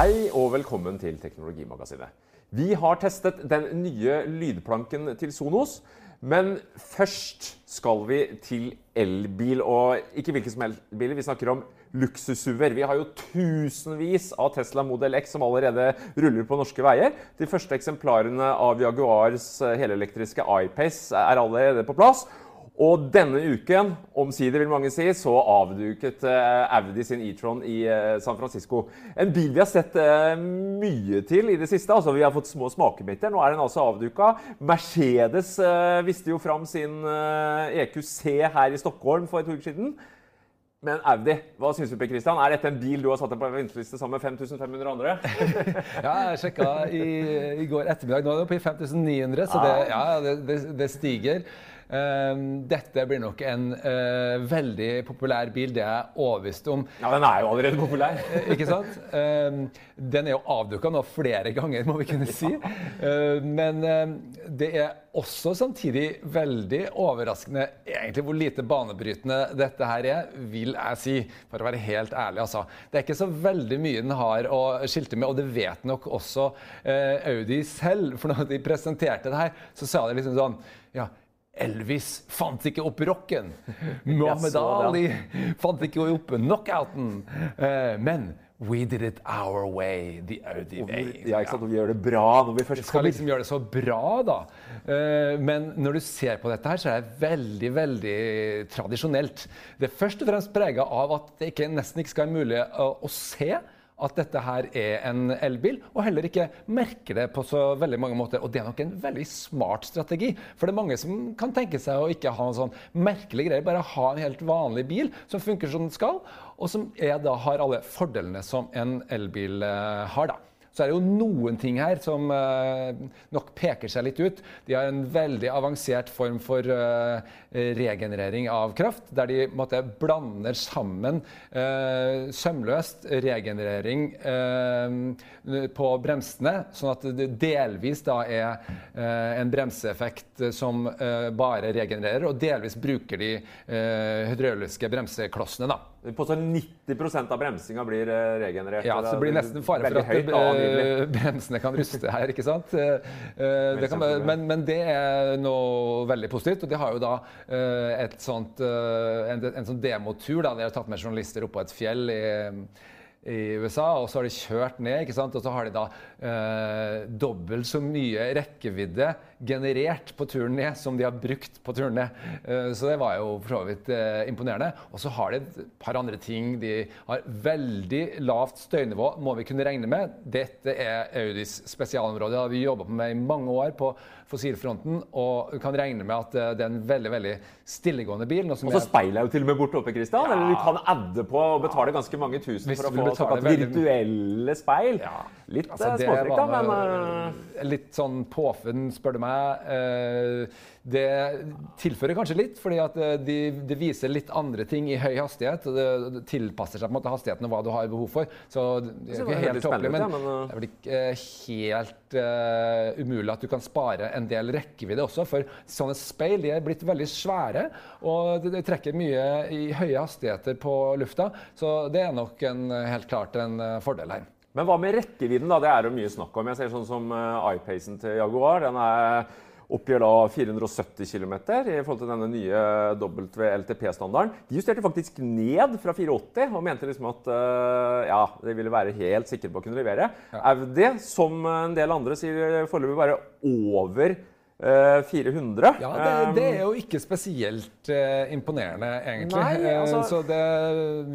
Hei og velkommen til Teknologimagasinet. Vi har testet den nye lydplanken til Sonos. Men først skal vi til elbil, og ikke hvilken som helst bil. Vi snakker om luksussuver. Vi har jo tusenvis av Tesla Model X som allerede ruller på norske veier. De første eksemplarene av Jaguars helelektriske iPace er allerede på plass. Og denne uken, omsider vil mange si, så avduket eh, Audi sin e-tron i eh, San Francisco. En bil vi har sett eh, mye til i det siste. altså Vi har fått små smakebiter. Nå er den altså avduka. Mercedes viste jo fram sin EQC e her i Stockholm for et uke siden. Men Audi, hva syns du? Per Christian? Er dette en bil du har satt deg på venteliste sammen med 5500 andre? ja, jeg sjekka i, i, går ettermiddag. Nå er det oppe i 5900, så det, ah. ja, det, det, det stiger. Ehm, dette blir nok en uh, veldig populær bil, det er jeg overbevist om. Ja, den er jo allerede populær. Eh, ikke sant? Um, den er jo avduka nå flere ganger, må vi kunne si. Uh, men det er også samtidig veldig overraskende egentlig hvor lite banebrytende dette her er, vil jeg si. For å være helt ærlig, altså. Det er ikke så veldig mye den har å skilte med, og det vet nok også Audi selv. For når de presenterte det her, så sa de liksom sånn ja, Elvis fant ikke opp rocken. Muhammed Ali fant ikke opp knockouten. Uh, men We did it our way. The Audi way. Ja, ikke sant? Og vi gjør det bra når vi først Vi skal liksom gjøre det så bra, da. Uh, men når du ser på dette her, så er det veldig, veldig tradisjonelt. Det er først og fremst prega av at det nesten ikke skal være mulig å se at dette her er en elbil, og heller ikke merker det på så veldig mange måter. Og det er nok en veldig smart strategi. For det er mange som kan tenke seg å ikke ha en sånn merkelig greie, bare ha en helt vanlig bil som funker som den skal, og som da har alle fordelene som en elbil eh, har. da så er det jo noen ting her som uh, nok peker seg litt ut. De har en veldig avansert form for uh, regenerering av kraft, der de måtte, blander sammen uh, sømløst regenerering på bremsene, sånn at det delvis da er en bremseeffekt som bare regenererer, og delvis bruker de hydrauliske bremseklossene. da. Påstår 90% av bremsinga blir eh, regenerert. Ja, så det blir nesten fare for at høyt, uh, bremsene kan ruste her, ikke sant. Uh, det kan, men, men, det er noe veldig positivt. Og de har jo da et sånt, en, en, sånn demotur. De har tatt med journalister opp på et fjell i i USA, og så har de kjørt ned, ikke sant? og så har de da eh, dobbelt så mye rekkevidde generert på turen ned som de har brukt på turen ned. Eh, så det var jo for så vidt eh, imponerende. Og så har de et par andre ting. De har veldig lavt støynivå, må vi kunne regne med. Dette er Audis spesialområde. Det har vi jobba med i mange år på fossilfronten, og kan regne med at eh, det er en veldig veldig stillegående bil. og så speilet er jo til og med borte oppe, Kristian. Ja. Eller du kan adde på og betale ganske mange tusen for å få såkalt virtuelle speil. Ja. Litt altså, eh, da, men uh... Litt sånn påfunn, spør du meg. Uh, det tilfører kanskje litt, fordi at de, det viser litt andre ting i høy hastighet. og Det tilpasser seg på en måte hastigheten og hva du har behov for. Så det er ikke helt tåpelig, men det er vel ikke helt uh, umulig at du kan spare en del rekkevidde også. For sånne speil de er blitt veldig svære, og de, de trekker mye i høye hastigheter på lufta. Så det er nok en, helt klart en fordel her. Men hva med rekkevidden? da? Det er det mye snakk om. Jeg ser sånn som uh, iPacen til Jaguar. Den er oppgjør da 470 km i forhold til denne nye WLTP-standarden. De justerte faktisk ned fra 480 og mente liksom at uh, ja, de ville være helt sikre på å kunne levere. Ja. Audi, som en del andre, sier foreløpig bare over 400. Eh, ja, det, det, er jo ikke spesielt uh, imponerende, egentlig. Nei, eh, altså... så det,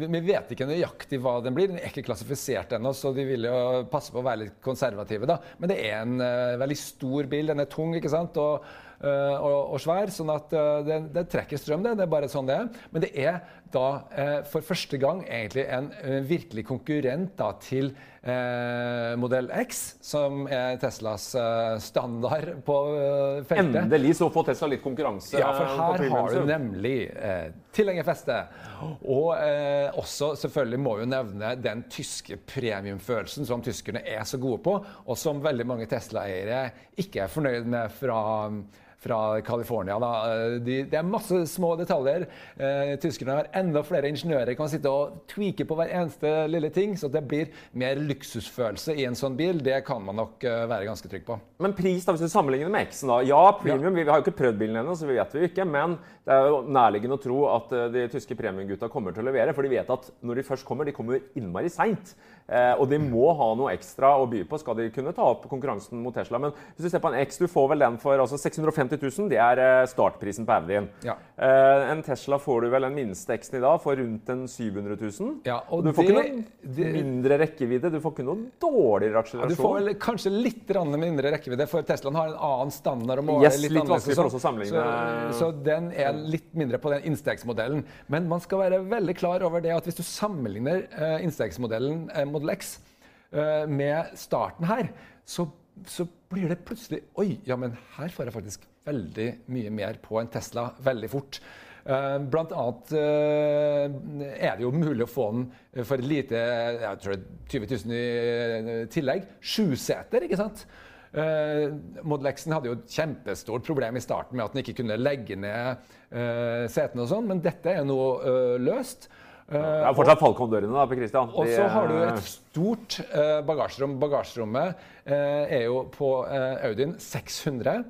vi vet ikke nøyaktig hva den blir. Den er ikke klassifisert ennå, så de vil jo passe på å være litt konservative. da. Men det er en uh, veldig stor bil. Den er tung ikke sant? Og, uh, og, og svær, sånn at det, det, trekker strøm. Det. det er bare sånn det er. Men det er da for første gang egentlig en virkelig konkurrent da, til eh, modell X, som er Teslas eh, standard på eh, feltet. Endelig så får Tesla litt konkurranse. Ja, for her har du nemlig eh, tilhengerfeste. Og eh, også selvfølgelig må jo nevne den tyske premiumfølelsen som tyskerne er så gode på, og som veldig mange Tesla-eiere ikke er fornøyd med fra fra California. Eh, de, det er masse små detaljer. Eh, tyskerne har enda flere ingeniører kan sitte og tweake på hver eneste lille ting, så det blir mer luksusfølelse i en sånn bil. Det kan man nok eh, være ganske trygg på. Men pris, da, hvis du sammenligner med X-en, da. Ja, premium. Ja. Vi, har jo ikke prøvd bilen ennå, så vi vet vi ikke. Men det er jo nærliggende å tro at eh, de tyske premiumgutta kommer til å levere. For de vet at når de først kommer, de kommer innmari seint. Eh, og de må ha noe ekstra å by på skal de kunne ta opp konkurransen mot Tesla. Men hvis du ser på en X, du får vel den for altså 650 000. Det er eh, startprisen på Audien. Ja. Uh, en Tesla får du vel en minste X-en i dag for rundt en 700 000. Ja, og du får det, ikke noe mindre rekkevidde. Du får ikke noe dårligere akselerasjon. Ja, du får vel kanskje litt mindre rekkevidde, for Teslaen har en annen standard. og yes, litt, litt vanskelig for oss å sammenligne. Så, så den er litt mindre på den innstegsmodellen. Men man skal være veldig klar over det at hvis du sammenligner uh, innstegsmodellen uh, Model X med starten her, så, så, blir det plutselig Oi, ja, men her får jeg faktisk veldig mye mer på en Tesla veldig fort. Uh, blant annet uh, er det jo mulig å få den for lite jeg tror 20 000 i tillegg. Sjuseter, ikke sant? Model X hadde jo et kjempestort problem i starten med at den ikke kunne legge ned setene og sånn, men dette er nå løst. Det er fortsatt Falcon-dørene da, Per Christian. Og så har du et stort bagasjerom. Bagasjerommet er jo på Audien 600.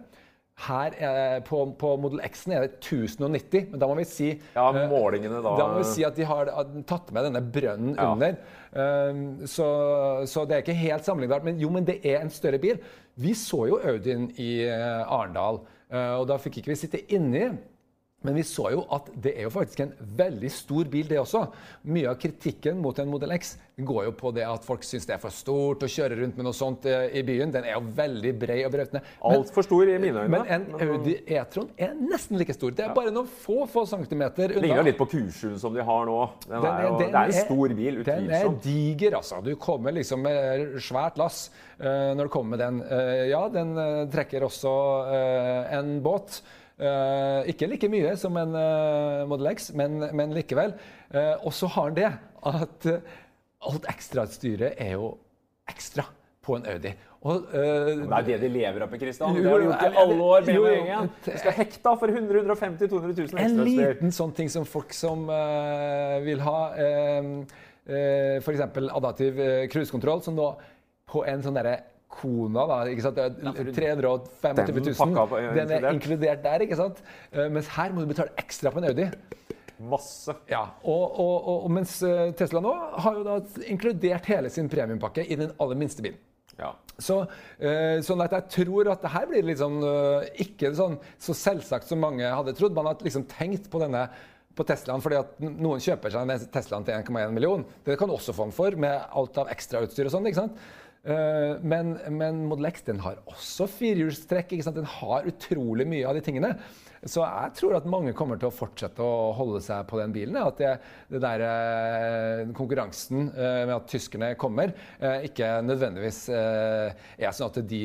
Her er, på, på Model X-en er det 1090, men da må vi si Ja, målingene da Da må vi si at de har tatt med denne brønnen ja. under. Um, så, så, det er ikke helt sammenlignbart. Men jo, men det er en større bil. Vi så jo Audien i uh, Arendal, uh, og da fikk ikke vi sitte inni. Men vi så jo at det er jo faktisk en veldig stor bil, det også. Mye av kritikken mot en Model X går jo på det at folk syns det er for stort å kjøre rundt med noe sånt eh, i byen. Den er jo veldig bred og brautende. Altfor stor i mine øyne. Men en Audi E-tron er nesten like stor. Det er bare noen få få centimeter unna. Ligner litt på Q7 som de har nå. Den den er jo, den det er en stor bil, utvilsomt. Den er diger, altså. Du kommer liksom med svært lass uh, når du kommer med den. Uh, ja, den trekker også en båt. Uh, ikke like mye som en uh, Model X, men, men likevel. Uh, og så har han det at alt ekstrautstyret er jo ekstra på en Audi. Og, det er det de lever av, Kristian. Det har de gjort i alle år. BMW-gjengen. Skal hekta for 100 150 200 000 ekstrautstyr. En liten sånn ting som folk som vil ha uh, f.eks. adaptiv cruisekontroll, som nå på en sånn derre Kona, da, ikke sant? 325 000. Den er inkludert der, ikke sant? Eh, mens her må du betale ekstra på en Audi. Masse. Ja, og, og, og, mens eh, Tesla nå har jo da inkludert hele sin premiumpakke i den aller minste bilen. Ja. Så, eh, sånn at jeg tror at det her blir sånn ikke sånn så selvsagt som mange hadde trodd. Man har liksom tenkt på denne på Teslaen fordi at noen kjøper seg en Teslaen til 1,1 million. Det kan du også få den for med alt av ekstrautstyr og sånn. ikke sant? Eh, men, men, Model X den har også firehjulstrekk. Den har utrolig mye av de tingene. Så jeg tror at mange kommer til å fortsette å holde seg på den bilen. At det, det der eh, konkurransen eh, med at tyskerne kommer, ikke nødvendigvis er sånn at de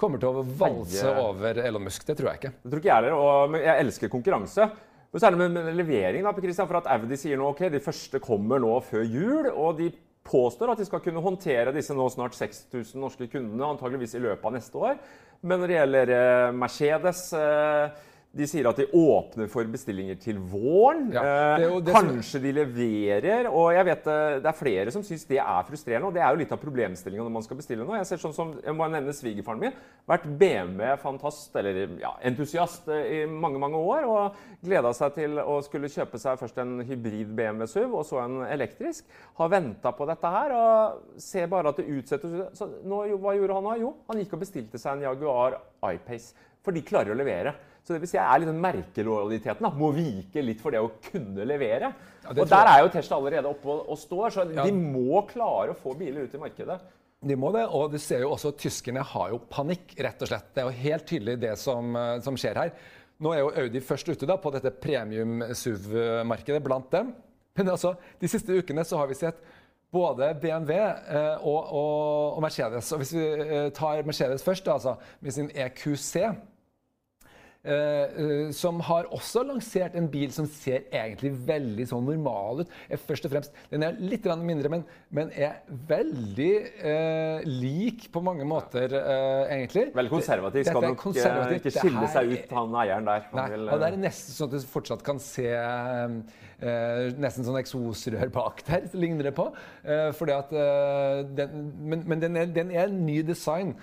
kommer til å valse over Elon Musk. Det tror jeg ikke. Det tror ikke jeg heller. Og jeg elsker konkurranse. Men så er det med levering, da, Christian, for at Audi sier nå ok, de første kommer nå før jul. og de påstår at de skal kunne håndtere disse nå snart 6000 norske kundene antageligvis i løpet av neste år. Men når det gjelder eh, Mercedes eh, de sier at de åpner for bestillinger til våren. Ja, eh, kanskje som... de leverer. Og jeg vet eh, det er flere som syns det er frustrerende. Og det er jo litt av problemstillinga når man skal bestille noe. Jeg ser sånn som, jeg må nevne svigerfaren min. Vært BMW-fantast, eller ja, entusiast eh, i mange mange år. Og gleda seg til å skulle kjøpe seg først en hybrid BMW SUV og så en elektrisk. Har venta på dette her og ser bare at det utsettes. Så nå, hva gjorde han da? Jo, han gikk og bestilte seg en Jaguar I-Pace. For de klarer å levere. Så det vil si er litt den merkelojaliteten. da, Må vike litt for det å kunne levere. Ja, og Der er jo Tesla allerede oppe og, og står, så ja. de må klare å få biler ut i markedet. De må det, og du ser jo også at tyskerne har jo panikk, rett og slett. Det er jo helt tydelig det som, eh, som skjer her. Nå er jo Audi først ute da, på dette premium-SUV-markedet blant dem. Men altså, de siste ukene så har vi sett både BMW eh, og, og, og, Mercedes. Og hvis vi eh, tar Mercedes først, da, altså, med sin EQC eh, som har også lansert en bil som ser egentlig veldig sånn normal ut. er først og fremst, Den er litt mindre, men, men er veldig eh, lik på mange måter, eh, egentlig. Veldig konservativ. Skal nok ikke skille seg ut, han eieren der. Han nei, vil, og det er nesten sånn at du fortsatt kan se eh, nesten sånn eksosrør bak der, ligner det på. Eh, fordi at, eh, den, men, men den, er, den er ny design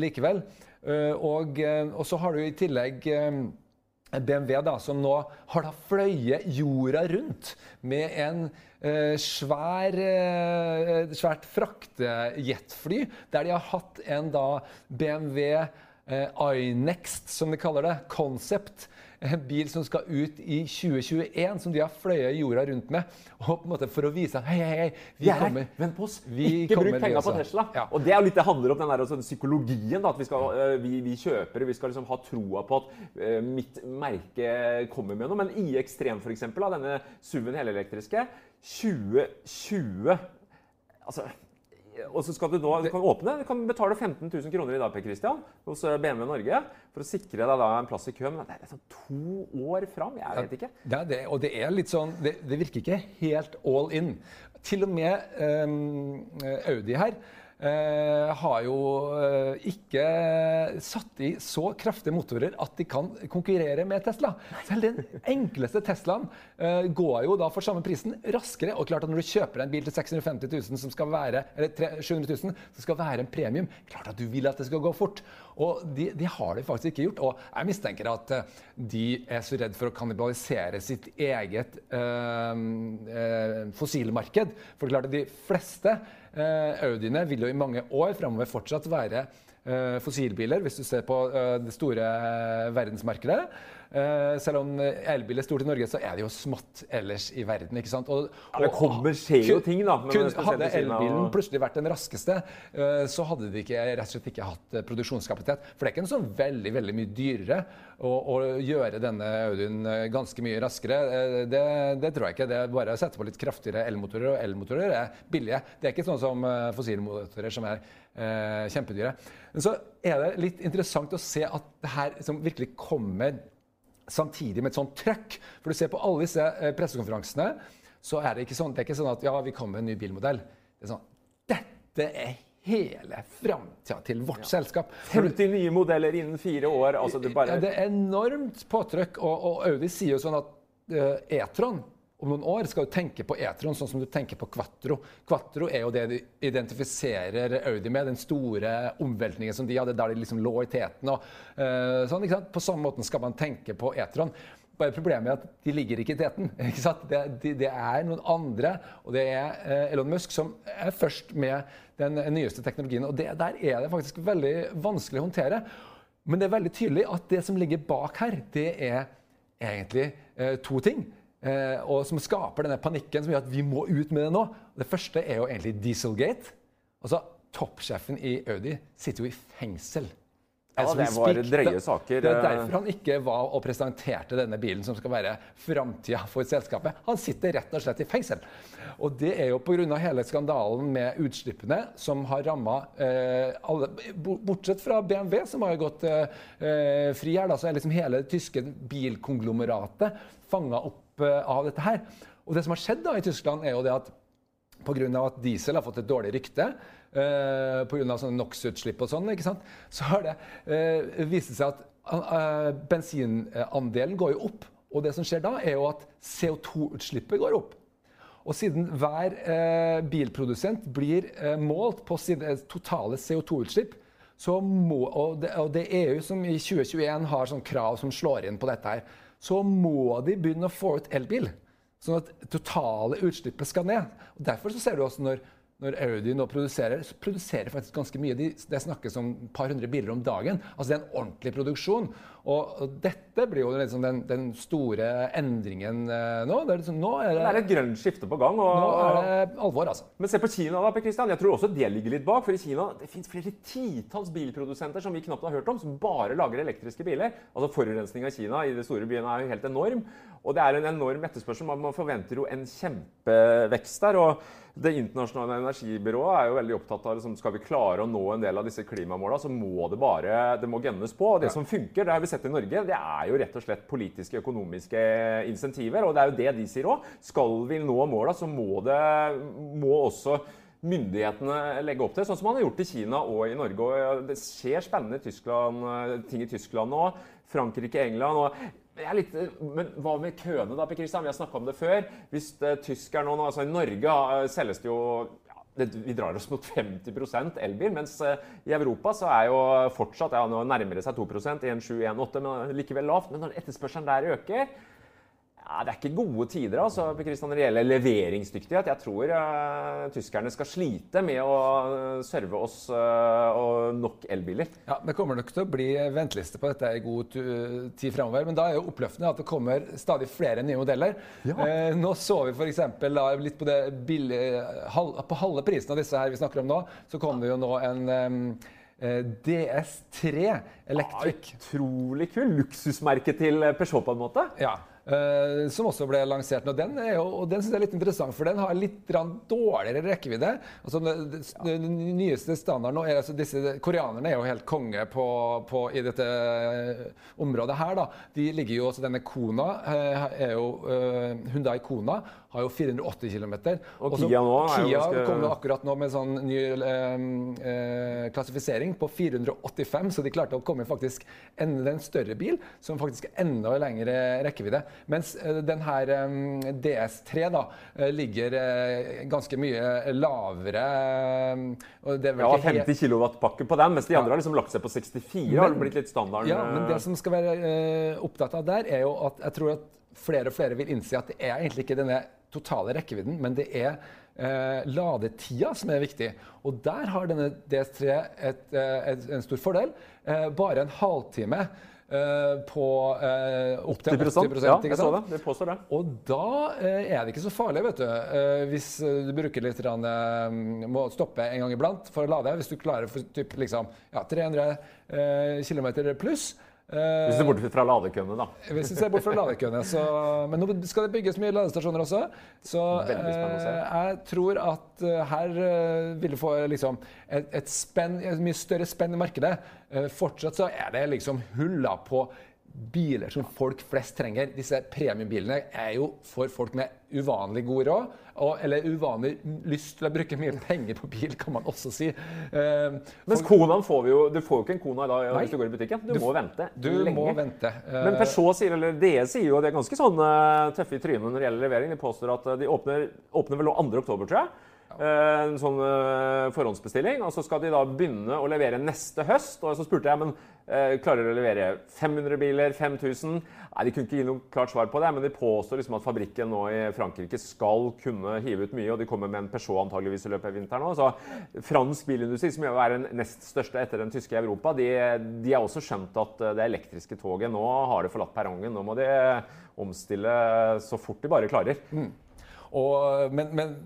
likevel. Og, og så har du i tillegg BMW, da, som nå har da fløyet jorda rundt med en eh, svær, eh, svært fraktejetfly, der de har hatt en da BMW eh, iNext, som de kaller det, Concept, en bil som skal ut i 2021, som de har fløyet jorda rundt med. Og på en måte For å vise hei, hei, hei, vi yeah, kommer Vent på oss. Ikke bruk penger på Tesla. Ja. Og Det er jo litt det handler om den der, altså, psykologien. Da, at vi, skal, uh, vi, vi kjøper, vi skal liksom ha troa på at uh, mitt merke kommer med noe. Men i Ekstrem, f.eks., denne SUV-en helelektriske 2020 Altså og så skal du nå, du kan åpne, du kan betale 15 000 kroner i dag Per Christian, hos eh, BMW Norge for å sikre deg da en plass i køen. Men det er sånn to år fram. Jeg vet ikke. Ja, det, og det er litt sånn, det, det, virker ikke helt all in. Til og med um, Audi her Eh, har jo eh, ikke satt i så kraftige motorer at de kan konkurrere med Tesla. Selv den enkleste Teslaen eh, går jo da for samme prisen raskere. Og klart at når du kjøper en bil til 650 000 som skal være, eller 700 000 som skal være en premium, klart at du vil at det skal gå fort. Og de, de har det faktisk ikke gjort. Og jeg mistenker at de er så redd for å kannibalisere sitt eget eh, fossilmarked. For klart at de fleste Eh, Audiene vil jo i mange år framover fortsatt være eh, fossilbiler, hvis du ser på eh, det store verdensmarkedet. selv om elbil er stort i Norge, så er det jo smått ellers i verden. ikke sant? Og, ja, det kommer, skjer jo ting, da. Kun, hadde elbilen plutselig vært den raskeste, så hadde de ikke, rett og slett ikke hatt produksjonskapasitet. For det er ikke en sånn veldig veldig mye dyrere å, å gjøre denne Audien ganske mye raskere. Det, det, tror jeg ikke. Det er bare å sette på litt kraftigere elmotorer, og elmotorer er billige. Det er ikke sånn som fossilmotorer som er eh, kjempedyre. Men så er det litt interessant å se at det her som virkelig kommer samtidig med et sånt trøkk. For du ser på alle disse eh, pressekonferansene, så er det ikke sånn, det er ikke sånn at ja, vi kommer med en ny bilmodell. Det er sånn Dette er hele framtida til vårt ja. selskap. 50 nye modeller innen fire år. Altså det, bare... ja, det er enormt påtrykk. Og, og Audi sier jo sånn at uh, E-tron om noen år skal du tenke på E-tron sånn som du tenker på Quattro. Quattro er jo det de identifiserer Audi med, den store omveltningen som de hadde der de liksom lå i teten. og uh, sånn, På samme måten skal man tenke på E-tron. Bare Problemet er at de ligger ikke i teten. Ikke det, de, det, er noen andre, og det er uh, Elon Musk som er først med den nyeste teknologien. og det, Der er det faktisk veldig vanskelig å håndtere. Men det er veldig tydelig at det som ligger bak her, det er egentlig uh, to ting. Eh, og som skaper denne panikken som gjør at vi må ut med det nå. Det første er jo egentlig Dieselgate. Altså, Toppsjefen i Audi sitter jo i fengsel. Ja, det var drøye saker. Det er eh. derfor han ikke var og presenterte denne bilen som skal være framtida for selskapet. Han sitter rett og slett i fengsel. Og det er jo pga. hele skandalen med utslippene som har ramma eh, alle Bortsett fra BMW, som har gått eh, fri her, da, så er liksom hele det tyske bilkonglomeratet fanga opp Eh, av dette her. Og det som har skjedd da i Tyskland, er jo det at pga. at diesel har fått et dårlig rykte, uh, pga. NOx-utslipp og sånn, ikke sant? så har det eh, vist seg at eh, bensinandelen går jo opp. Og det som skjer da, er jo at CO2-utslippet går opp. Og siden hver eh, bilprodusent blir eh, målt på sine totale CO2-utslipp, så må, og og det, er EU som i 2021 har sånn krav som slår inn på dette her, så må de begynne å få ut elbil. Sånn at totale utslippet skal ned. Og Derfor så ser du også når når Audi nå produserer, så produserer faktisk ganske mye. De, det snakkes om et par hundre biler om dagen. Altså Det er en ordentlig produksjon. Og, dette blir jo liksom den, den, store endringen uh, nå. Det er, liksom, nå er det, det er et grønt skifte på gang. Og, nå er det alvor, altså. Men se på Kina, da, Per Christian. Jeg tror også det ligger litt bak. For i Kina det fins flere titalls bilprodusenter som vi knapt har hørt om, som bare lager elektriske biler. Altså Forurensninga i Kina i de store byene er jo helt enorm. Og det er en enorm etterspørsel. Man forventer jo en kjempevekst der. og det internasjonale energibyrået er jo veldig opptatt av liksom, skal vi klare å nå en del av disse klimamåla, så må det bare det må gennes på. Og det som funker, det har vi sett i Norge, det er jo rett og slett politiske økonomiske insentiver. Og det er jo det de sier òg. Skal vi nå måla, så må det må også myndighetene legge opp til, sånn som man har gjort i Kina og i Norge. Og det skjer spennende Tyskland, ting i Tyskland nå. Frankrike, England. og Litt, men hva med køene, da, Per Christian? Vi har snakka om det før. Hvis uh, tyskerne nå, altså I Norge uh, selges det jo Vi drar oss mot 50% elbil, mens uh, i Europa så er jo fortsatt ja, nå nærmere seg 2% 1,7-1,8, men likevel lavt. Men når etterspørselen der øker, ja, Det er ikke gode tider altså, når det gjelder leveringsdyktighet. Jeg tror uh, tyskerne skal slite med å uh, serve oss uh, og nok elbiler. Ja, Det kommer nok til å bli venteliste på dette i god tid fremover. Men da er jo oppløftende at det kommer stadig flere nye modeller. Ja. nå så vi f.eks. litt på det billige, på halve prisen av disse her vi snakker om nå, så kom det jo nå en um, DS3 Electric. Ja, utrolig kul. Luksusmerke til Peugeot, på en måte. Ja. Uh, som også ble lansert nå. Den, er jo, og den synes jeg er litt interessant, for den har litt dårligere rekkevidde. Altså, den, den nyeste standarden nå er altså disse Koreanerne er jo helt konge på, på, i dette eh, området her. da. De ligger jo, altså Denne Kona uh, er jo uh, Hyundai Kona har jo 480 km. Og Kia nå Kia ganske... kommer akkurat nå med sånn ny klassifisering på 485, så de klarte å komme faktisk enda en større bil som faktisk er enda lengre rekkevidde. Mens eh, denne eh, DS3 da, eh, ligger ganske mye lavere. ja, 50 kW-pakke på den, mens de andre har liksom lagt seg på 64. Men, har det blitt litt standarden. Ja, men det som skal være opptatt av der, er jo at jeg tror at flere og flere vil innse at det er egentlig ikke denne totale rekkevidden, men det er eh, ladetida som er viktig. Og der har denne DS3 et, et, en stor fordel. Eh, bare en halvtime på uh, opptil 80 Ja, jeg så det. Det påstår det. Og da uh, er det ikke så farlig, vet du. hvis du bruker litt Må stoppe en gang iblant for å lade. Hvis du klarer for typ, liksom, ja, 300 km pluss. Hvis du ser bort fra ladekøene, da. Hvis du ser bort fra ladekøene, så, Men nå skal det bygges mye ladestasjoner også. Så jeg tror at her vil du få liksom, et, et, spenn, et mye større spenn i markedet. Eh, fortsatt så er det liksom huller på biler som folk flest trenger. Disse premiebilene er jo for folk med uvanlig god råd, eller uvanlig lyst til å bruke mye penger på bil, kan man også si. Uh, Mens Konaen får vi jo Du får jo ikke en Kona da hvis du går i butikken. Du, du må vente du lenge. Må vente. Uh, Men Peugeot sier, eller DE sier jo at de er ganske sånn uh, tøffe i trynet når det gjelder levering. De påstår at de åpner, åpner vel nå 2. oktober, tror jeg. Eh, en sånn uh, forhåndsbestilling. Og så skal de da begynne å levere neste høst. Og så spurte jeg men uh, klarer de å levere 500 biler, 5000. Nei, De kunne ikke gi noe klart svar på det, men de påstår liksom at fabrikken nå i Frankrike skal kunne hive ut mye. Og de kommer med en Peugeot antageligvis i løpet av vinteren òg. Så fransk bilindustri, som er den nest største etter den tyske i Europa, de, de har også skjønt at det elektriske toget nå har det forlatt perrongen. Nå må de omstille så fort de bare klarer. Mm. Og, men, men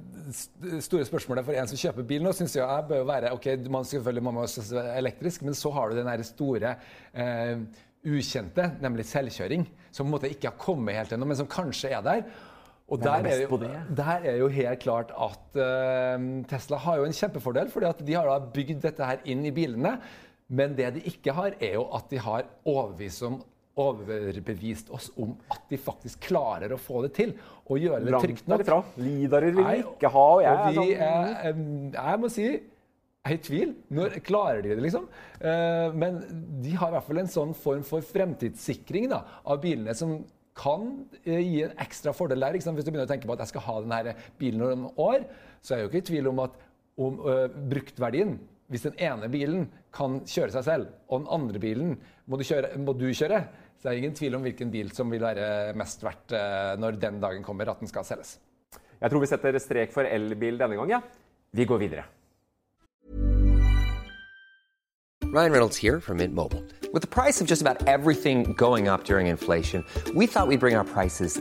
store spørsmålet for en som kjøper bil nå, syns jeg, bør være ok, man selvfølgelig må man elektrisk, men så har du den store eh, ukjente, nemlig selvkjøring, som på en måte ikke har kommet helt ennå, men som kanskje er der. Og der er, jo, der er jo helt klart at uh, Tesla har jo en kjempefordel, fordi at de har da bygd dette her inn i bilene. Men det de ikke har, er jo at de har overbevist om overbevist oss om at de faktisk klarer å få det til. Og gjøre det trygt nok. Derifra. Lidarer vil vi ikke ha. Og jeg, og vi er, jeg må si jeg er i tvil. Når klarer de det, liksom? Eh, men de har i hvert fall en sånn form for fremtidssikring da, av bilene som kan eh, gi en ekstra fordel der. Hvis du begynner å tenke på at jeg skal ha denne bilen om år, så er jeg jo ikke i tvil om at om, uh, bruktverdien hvis den ene bilen kan kjøre seg selv, og den andre bilen må du kjøre, må du kjøre så det er ingen tvil om hvilken bil som vil være mest verdt uh, når den dagen kommer at den skal selges. Jeg tror vi setter strek for elbil denne gang, ja. Vi går videre. Ryan Reynolds here from Mint Mobile. With the price of just about everything going up during inflation, we thought we'd bring our prices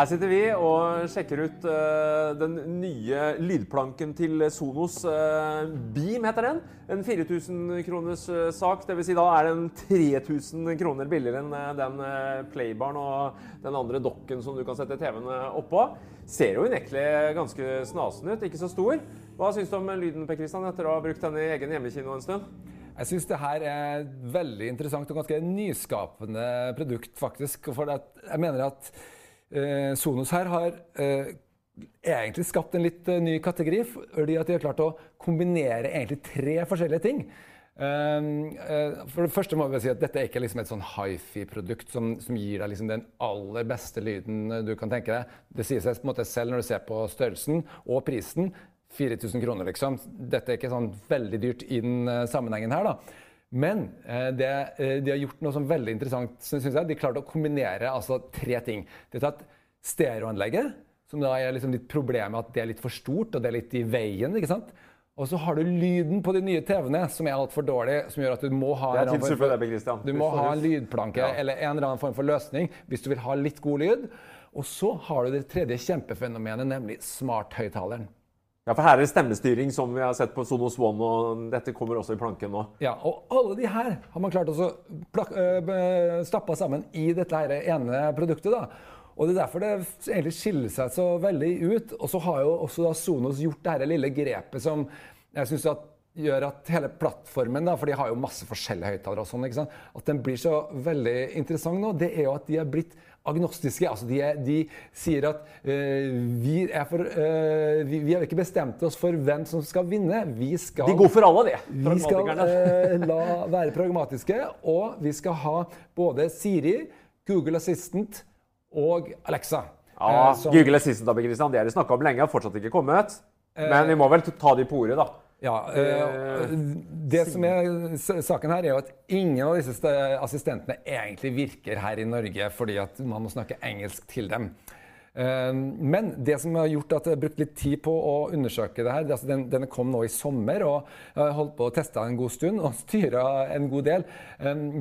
Her sitter vi og sjekker ut uh, den nye lydplanken til Sonos. Uh, Beam heter den. En 4000 kroners uh, sak. Dvs. Si da er den 3000 kroner billigere enn den Playbaren og den andre dokken som du kan sette TV-en oppå. Ser jo unektelig ganske snasen ut, ikke så stor. Hva syns du om lyden Per Christian, etter å ha brukt den i egen hjemmekino en stund? Jeg syns det her er veldig interessant og ganske nyskapende produkt, faktisk. For jeg mener at Sonos her har eh, egentlig skapt en litt eh, ny kategori, fordi at de har klart å kombinere egentlig tre forskjellige ting. Eh, for det første må vi si at Dette er ikke liksom et sånn hifi-produkt som, som, gir deg liksom den aller beste lyden du kan tenke deg. Det sier seg på en måte selv når du ser på størrelsen og prisen. 4000 kroner, liksom. Dette er ikke sånn veldig dyrt i den sammenhengen her. da. Men eh, det, eh, de har gjort noe som veldig interessant. synes jeg. De klarte å kombinere altså, tre ting. De har tatt stereoanlegget, som da er liksom litt problemet at det er litt for stort og det er litt i veien. ikke sant? Og så har du lyden på de nye TV-ene, som er altfor dårlig. som gjør at Du må ha er en, for Christian. du må ha en lydplanke Ja. eller en eller annen form for løsning hvis du vil ha litt god lyd. Og så har du det tredje kjempefenomenet, nemlig smarthøyttaleren. Ja, for her er det stemmestyring, som vi har sett på Sonos One, og dette kommer også i planken nå. Ja, og alle de her har man klart å øh, stappe sammen i dette her ene produktet. da. Og Det er derfor det egentlig skiller seg så veldig ut. Og så har jo også da Sonos gjort det lille grepet som jeg synes at gjør at hele plattformen, da, for de har jo masse forskjellige høyttalere, og sånn, at den blir så veldig interessant nå, det er jo at de er blitt agnostiske. altså De, er, de sier at uh, vi, er for, uh, vi, vi har ikke bestemt oss for hvem som skal vinne. Vi skal De går for alle, de. vi skal eh, la være pragmatiske, og vi skal ha både Siri, Google Assistant og Alexa. Ja, som- Google Assistant da, Christian, det har de snakka om lenge, har fortsatt ikke kommet. Men vi må vel ta de på ordet, da. Ja, øh, Det som er saken her, er jo at ingen av disse assistentene egentlig virker her i Norge fordi at man må snakke engelsk til dem. Eh, Men det som har gjort at jeg har brukt litt tid på å undersøke det her, er altså den, denne kom nå i sommer, og jeg holdt på å teste en god stund og styra en god del,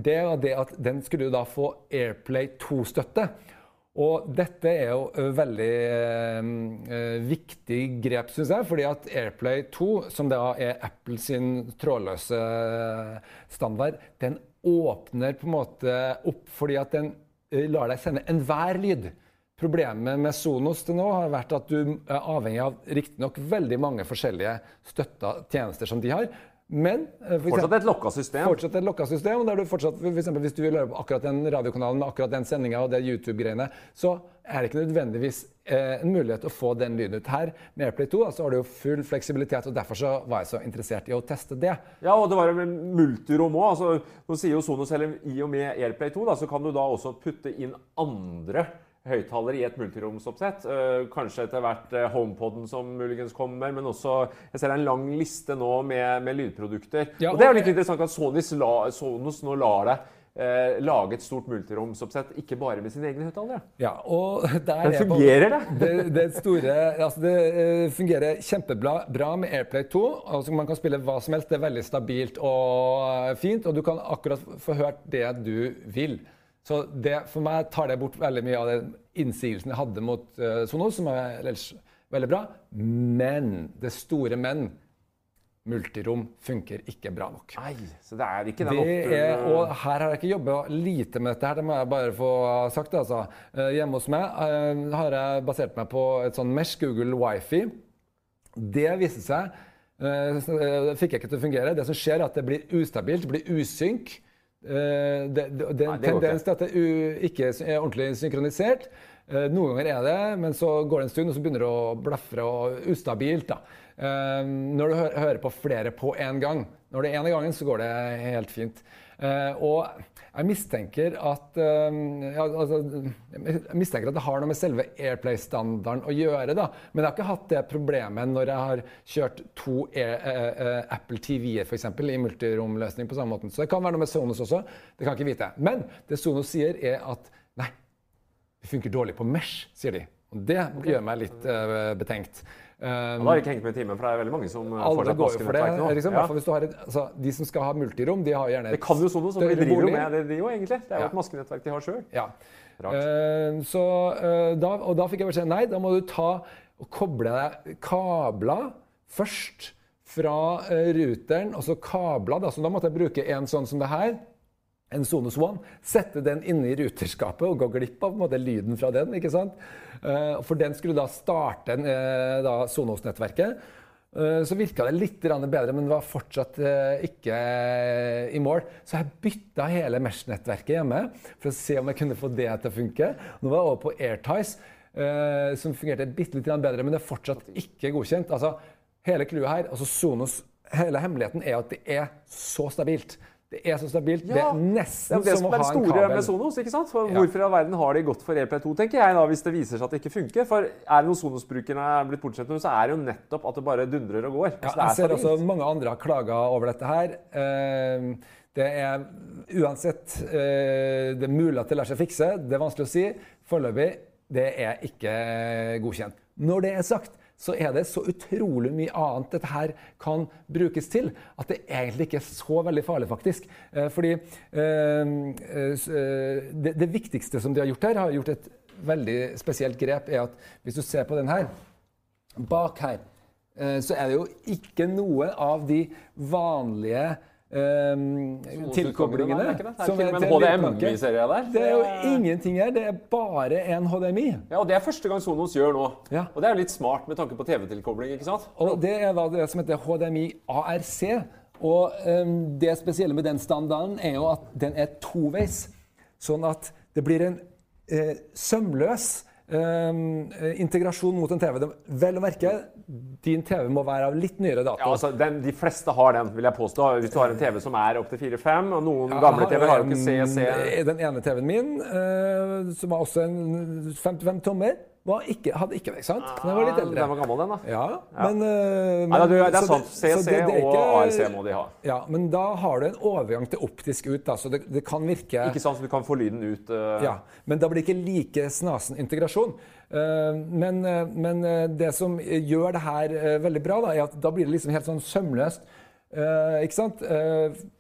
det var det at den skulle da få Airplay 2-støtte. Og dette er jo veldig eh, viktig grep, syns jeg. fordi at AirPlay 2, som da er Apple sin trådløse standard, den åpner på en måte opp fordi at den lar deg sende enhver lyd. Problemet med Sonos til nå har vært at du er avhengig av riktignok veldig mange forskjellige støtta tjenester som de har. Men for Fortsatt et lokka system. Fortsatt et lokka system. Der du fortsatt, for eksempel, hvis du vil høre på akkurat den radiokanalen med akkurat den sendinga og det YouTube-greiene, så er det ikke nødvendigvis eh, en mulighet å få den lyden ut her. Med AirPlay 2 altså, så har du jo full fleksibilitet, og derfor så var jeg så interessert i å teste det. Ja, og det var en multirom òg. Altså, nå sier jo Sonos selv i og med AirPlay 2 da, så kan du da også putte inn andre høyttalere i et multiromsoppsett. Eh, kanskje etter hvert eh, HomePoden som muligens kommer, men også Jeg ser det er en lang liste nå med, med lydprodukter. Ja, og det er jo litt interessant at Sonos, la, Sonos nå lar deg eh, lage et stort multiromsoppsett, ikke bare med sine egne høyttalere. Ja, og der Men er på- det? det, det store, altså det eh, fungerer kjempebra med AirPlay 2. Altså man kan spille hva som helst. Det er veldig stabilt og fint, og du kan akkurat få hørt det du vil. Så det, for meg tar det bort veldig mye av den innsigelsen jeg hadde mot uh, Sonos, som er ellers veldig bra. Men det store men multirom funker ikke bra nok. Nei, så det er ikke den er, og her har jeg ikke jobba lite med dette, her, det må jeg bare få sagt. Altså. Uh, Hjemme hos meg uh, har jeg basert meg på et sånn Mesh Google Wifi. Det viste seg uh, fikk jeg ikke til å fungere. Det som skjer, er at det blir ustabilt, det blir usynk. Eh, Det, det, det er en tendens til at det ikke er ordentlig synkronisert. Eh, Noen ganger er det, men så går det en stund, og så begynner det å blafre og ustabilt. da. Eh, Når du hø hører på flere på én gang. Når det er ene gangen, så går det helt fint. Eh, og jeg mistenker at eh, ja, altså, Jeg mistenker at det har noe med selve Airplay-standarden å gjøre. da. Men jeg har ikke hatt det problemet når jeg har kjørt to Air, eh, eh, Apple TV-er for i multiromløsning på samme måte. Så det kan være noe med Sonos også. Det kan jeg ikke vite. Men det Sonos sier, er at nei, det funker dårlig på Mesh, sier de. Og det gjør meg litt eh, betenkt. Um, Da har ikke hengt med i timen, for det er veldig mange som eh, alle går jo for det. Liksom, Ja. hvis du har et, altså, de som skal ha multirom, de har gjerne Det kan jo sånn, og de driver bolig. med det, de jo egentlig. Det er jo Ja. et maskenettverk de har sjøl. Ja. Eh, så, uh, da, og da fikk jeg beskjed nei, da må du ta og koble deg kabler først fra uh, ruteren, og så kabler. Da, så da måtte jeg bruke en sånn som det her. En Sonos One. Sette den inne i ruterskapet og gå glipp av måte, lyden fra den. ikke sant? Eh, for den skulle da starte eh, da Sonos-nettverket. Eh, Så virka det litt bedre, men var fortsatt ikke i mål. Så jeg bytta hele Mesh-nettverket hjemme for å se om jeg kunne få det til å funke. Nå var jeg over på Airties, som fungerte bitte litt bedre, men det er fortsatt ikke godkjent. Altså, hele clouet her, altså Sonos, hele hemmeligheten er at det er så stabilt. Det er så stabilt. det Ja, er Det er nesten det som som å er det ha en store kabel. med Sonos. ikke sant? For. Hvorfor i all verden har de gått for AirPlay 2, tenker jeg da, hvis det viser seg at det ikke funker? For er det noe Sonos-brukerne er blitt bortsett med, så er det jo nettopp at det bare dundrer og går. Ja, jeg er ser også mange andre har klaga over dette her. Eh, Det er uansett eh, Det er mulig at det lar seg fikse. Det er vanskelig å si. Foreløpig det er ikke godkjent. Når det er sagt, så er det så utrolig mye annet dette her kan brukes til, at det egentlig ikke er så veldig farlig, faktisk. Eh, Fordi eh, eh, det, viktigste som de har gjort her, har gjort et veldig spesielt grep, er at hvis du ser på den her Bak her så er det jo ikke noe av de vanlige eh, tilkoblingene. Det er det. Det er som til og med en. HDMI-serie der. Det er jo ingenting her. Det er bare en HDMI. Ja, og Det er første gang Sonos gjør nå. Ja. Og det er jo litt smart med tanke på TV-tilkobling. ikke sant? Og det er da det som heter HDMI ARC. Og um, det spesielle med den standarden er jo at den er toveis. Sånn at det blir en eh, sømløs eh, integrasjon mot en TV. Det, vel å merke, din TV må være av litt nyere dato. Ja, altså, den, De fleste har den, vil jeg påstå. Hvis du har en TV som er opptil 4-5, og noen Ja, gamle jeg TV har jo ikke CC Den ene TV-en min, uh, som har også en 55 tommer, ikke, hadde ikke det. ikke sant? Den var litt Ah, eldre. Den var gammel, den, da. Ja, men, men Nei, det er sant. så CC det- det er og ikke- ARC må de ha. Ja, men da har du en overgang til optisk ut, da, så det, det kan virke Ikke sant, så du kan få lyden ut. uh... ja, men da blir det ikke like snasen integrasjon. Eh, men, eh, men eh, det som gjør det her eh, veldig bra, da, er at da blir det liksom helt sånn sømløst. Eh, ikke sant?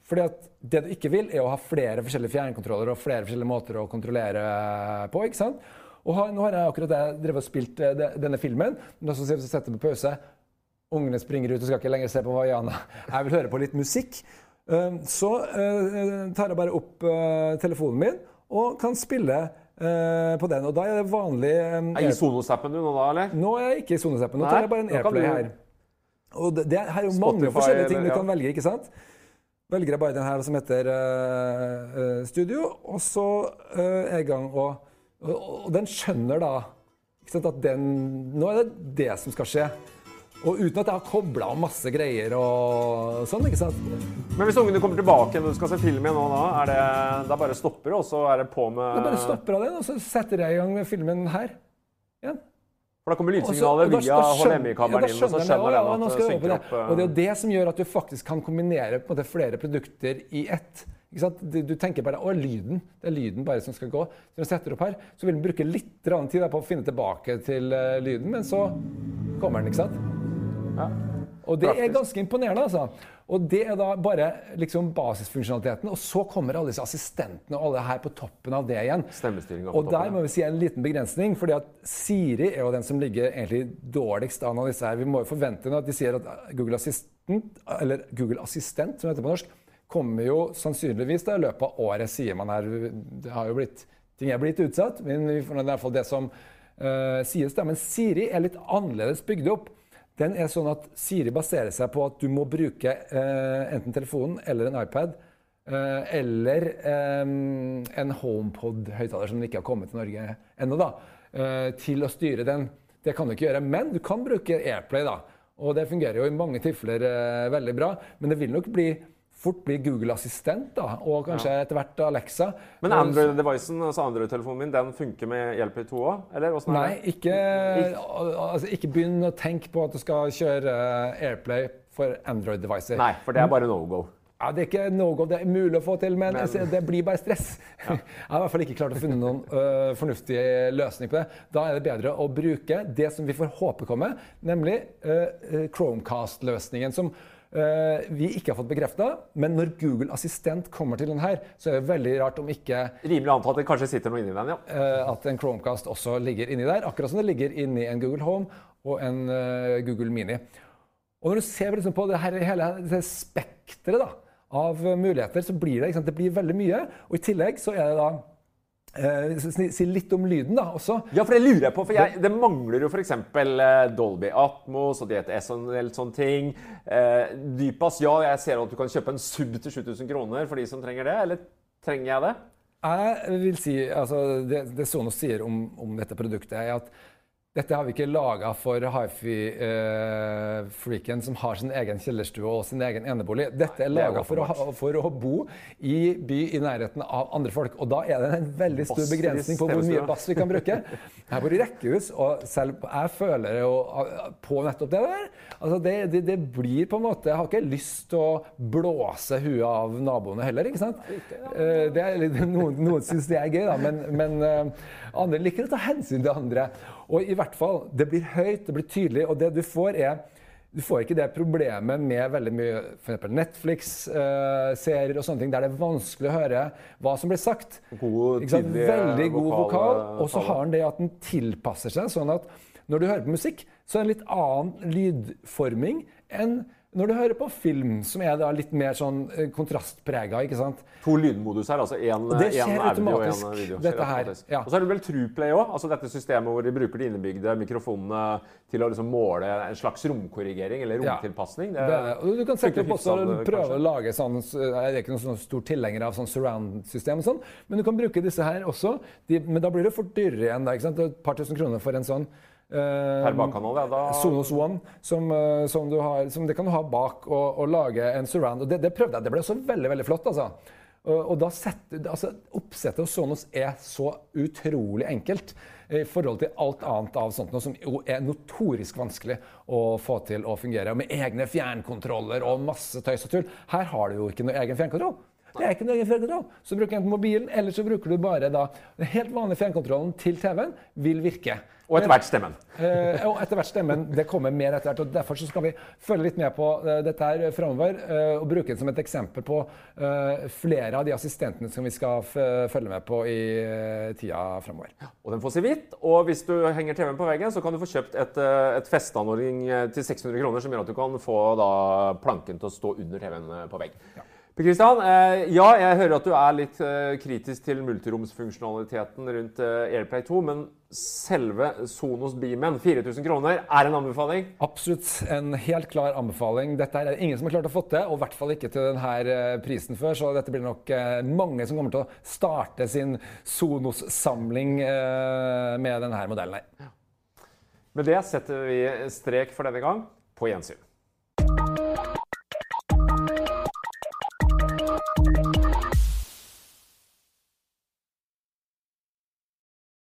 Fordi at det du ikke vil, er å ha flere forskjellige fjernkontroller og flere forskjellige måter å kontrollere på. ikke sant? Og nå har jeg akkurat jeg drevet og spilt eh, de- denne filmen. Men så setter jeg på pause. Ungene springer ut og skal ikke lenger se på Vaiana. Jeg vil høre på litt musikk. Eh, Så eh, tar jeg bare opp telefonen min og kan spille på den. Og da er det vanlig Er i Sonos-appen du nå, da, eller? Nå er jeg ikke i Sonos-appen. Nå tar jeg bare en Airplay du- her. Og det, det her er jo mange Spotify, forskjellige ting du ja. kan velge, ikke sant? Velger jeg bare den her som heter eh, Studio, og så uh, er jeg i gang og, og, den skjønner da sant, at den Nå er det det som skal skje. Og uten at jeg har kobla om masse greier og sånn, ikke sant. Men hvis ungene kommer tilbake når du skal se film igjen nå, da er det, da bare stopper det, og så er det på med Da bare stopper av det, og så setter jeg i gang med filmen her. igjen. For da kommer lydsignalet via HDMI-kabelen ja, inn, og så skjønner den, at det synker opp det. eh, Og det er jo det som gjør at du faktisk kan kombinere måte, flere produkter i ett. Du, tenker bare å, lyden. Det er lyden bare som skal gå. Så når du setter opp her, så vil den bruke litt tid på å finne tilbake til eh, lyden, men så kommer den, ikke sant? Og det er ganske imponerende, altså. Og det er da bare liksom basisfunksjonaliteten. Og så kommer alle disse assistentene og alle her på toppen av det igjen. Stemmestyringa på Og der må vi si en liten begrensning, fordi at Siri er jo den som ligger egentlig dårligst an av disse her. Vi må jo forvente at de sier at Google Assistant, eller Google Assistent, som det heter på norsk, kommer jo sannsynligvis da i løpet av året, sier man her. Det har jo blitt, ting er blitt utsatt, men vi får i hvert fall det som uh, sies. da. Men Siri er litt annerledes bygd opp. Den er sånn at Siri baserer seg på at du må bruke uh, enten telefonen eller en iPad. Uh, eller um, en HomePod-høyttaler som ikke har kommet til Norge ennå, da, til å styre den. Det kan du ikke gjøre, men du kan bruke AirPlay. da, og Det fungerer jo i mange tilfeller veldig bra. Men det vil nok bli fort bli Google Assistent, da, og kanskje etter hvert Alexa. Men Android-devicen, altså Android-telefonen min, den funker med AirPlay 2 òg? Eller åssen er Nei, det? ikke, altså, ikke begynn å tenke på at du skal kjøre Airplay for Android-devicer. Nei, for det er bare no go. Ja, Det er ikke noe det er mulig å få til, men, det blir bare stress. Jeg har i hvert fall ikke klart å finne noen uh, fornuftig løsning på det. Da er det bedre å bruke det som vi får håpe kommer, nemlig uh, Chromecast-løsningen. som vi ikke har fått bekrefta, men når Google Assistent kommer til den her, så er det veldig rart om ikke Rimelig antatt at det kanskje sitter noe inni den, ja. øh, at en Chromecast også ligger inni der. Akkurat som det ligger inni en Google Home og en øh, Google Mini. Og når du ser liksom på det her, hele det spekteret av muligheter, så blir det, det blir veldig mye. Og i tillegg så er det da eh, si- litt om lyden da også. Ja, for det lurer jeg på. For jeg, det mangler jo f.eks. Dolby Atmos og DTS og en del sånne ting. Eh, Dypas, ja, jeg ser at du kan kjøpe en sub til 7000 kroner for de som trenger det. Eller trenger jeg det? Jeg vil si, altså Det, det Sonos sier om, om dette produktet, er at dette har vi ikke laga for hifi-freaken som har sin egen kjellerstue og sin egen enebolig. Dette er laga for, for å bo i by i nærheten av andre folk. Og da er det en veldig stor Bass begrensning på hvor mye bass vi kan bruke. Jeg bor i rekkehus, og selv jeg føler jo på nettopp det der. Altså det, det, det blir på en måte Jeg har ikke lyst til å blåse huet av naboene heller, ikke sant? Eh, Det er, noen noen syns det er gøy, da, men, men eh, andre liker å ta hensyn til andre. Og i hvert fall, det blir høyt, det blir tydelig, og det du får er du får ikke det problemet med veldig mye for Netflix-serier og sånne ting, der det er vanskelig å høre hva som blir sagt. God, Veldig god vokal, Og så har den det at den tilpasser seg, sånn at når du hører på musikk, så er det en litt annen lydforming enn når du hører på film, som er da litt mer sånn eh, kontrastprega, ikke sant? To lydmodus her, altså én audio og én en video. dette her, ja. Og så er det vel TruePlay òg, altså dette systemet hvor de bruker de innebygde mikrofonene til å liksom måle en slags romkorrigering eller romtilpasning. Det det. Og du kan sette opp også og prøve å lage sånn Jeg er ikke noen sånn stor tilhenger av sånn surround-system, og sånn, men du kan bruke disse her også. De, men da blir det fort dyrere igjen. Da, ikke sant? Et par tusen kroner for en sånn. Eh, Per bakkanal, ja. Da Sonos One, som, eh, som, du har, som det kan du ha bak og, og lage en surround. Og det, det prøvde jeg. Det ble også veldig veldig flott. altså. Og, og setter, altså, Oppsettet hos Sonos er så utrolig enkelt i forhold til alt annet av sånt noe som er notorisk vanskelig å få til å fungere. Med egne fjernkontroller og masse tøys og tull. Her har du jo ikke noe egen fjernkontroll. Det er ikke noen egen fjernkontroll. Så bruker du enten mobilen, eller så bruker du bare da den helt vanlige fjernkontrollen til TV-en. Vil virke. Og etter hvert stemmen. Eh, og etter hvert stemmen. Det kommer mer etter hvert. og Derfor så skal vi følge litt med på eh, dette her framover. eh, og bruke det som et eksempel på eh, flere av de assistentene som vi skal følge med på i tida framover. Og den får si hvitt. Og hvis du henger TV-en på veggen, så kan du få kjøpt et, eh, et festeanordning eh, til 600 kroner, som gjør at du kan få da planken til å stå under TV-en eh, på vegg. Per Kristian, eh, ja, jeg hører at du er litt eh, kritisk til multiromsfunksjonaliteten rundt eh, AirPlay 2, men selve Sonos Beamen, 4000 kroner, er en anbefaling? Absolutt en helt klar anbefaling. Dette er det ingen som har klart å få til, og i hvert fall ikke til denne prisen før. Så dette blir nok mange som kommer til å starte sin Sonos-samling med denne modellen her. Med det setter vi strek for denne gang. På gjensyn.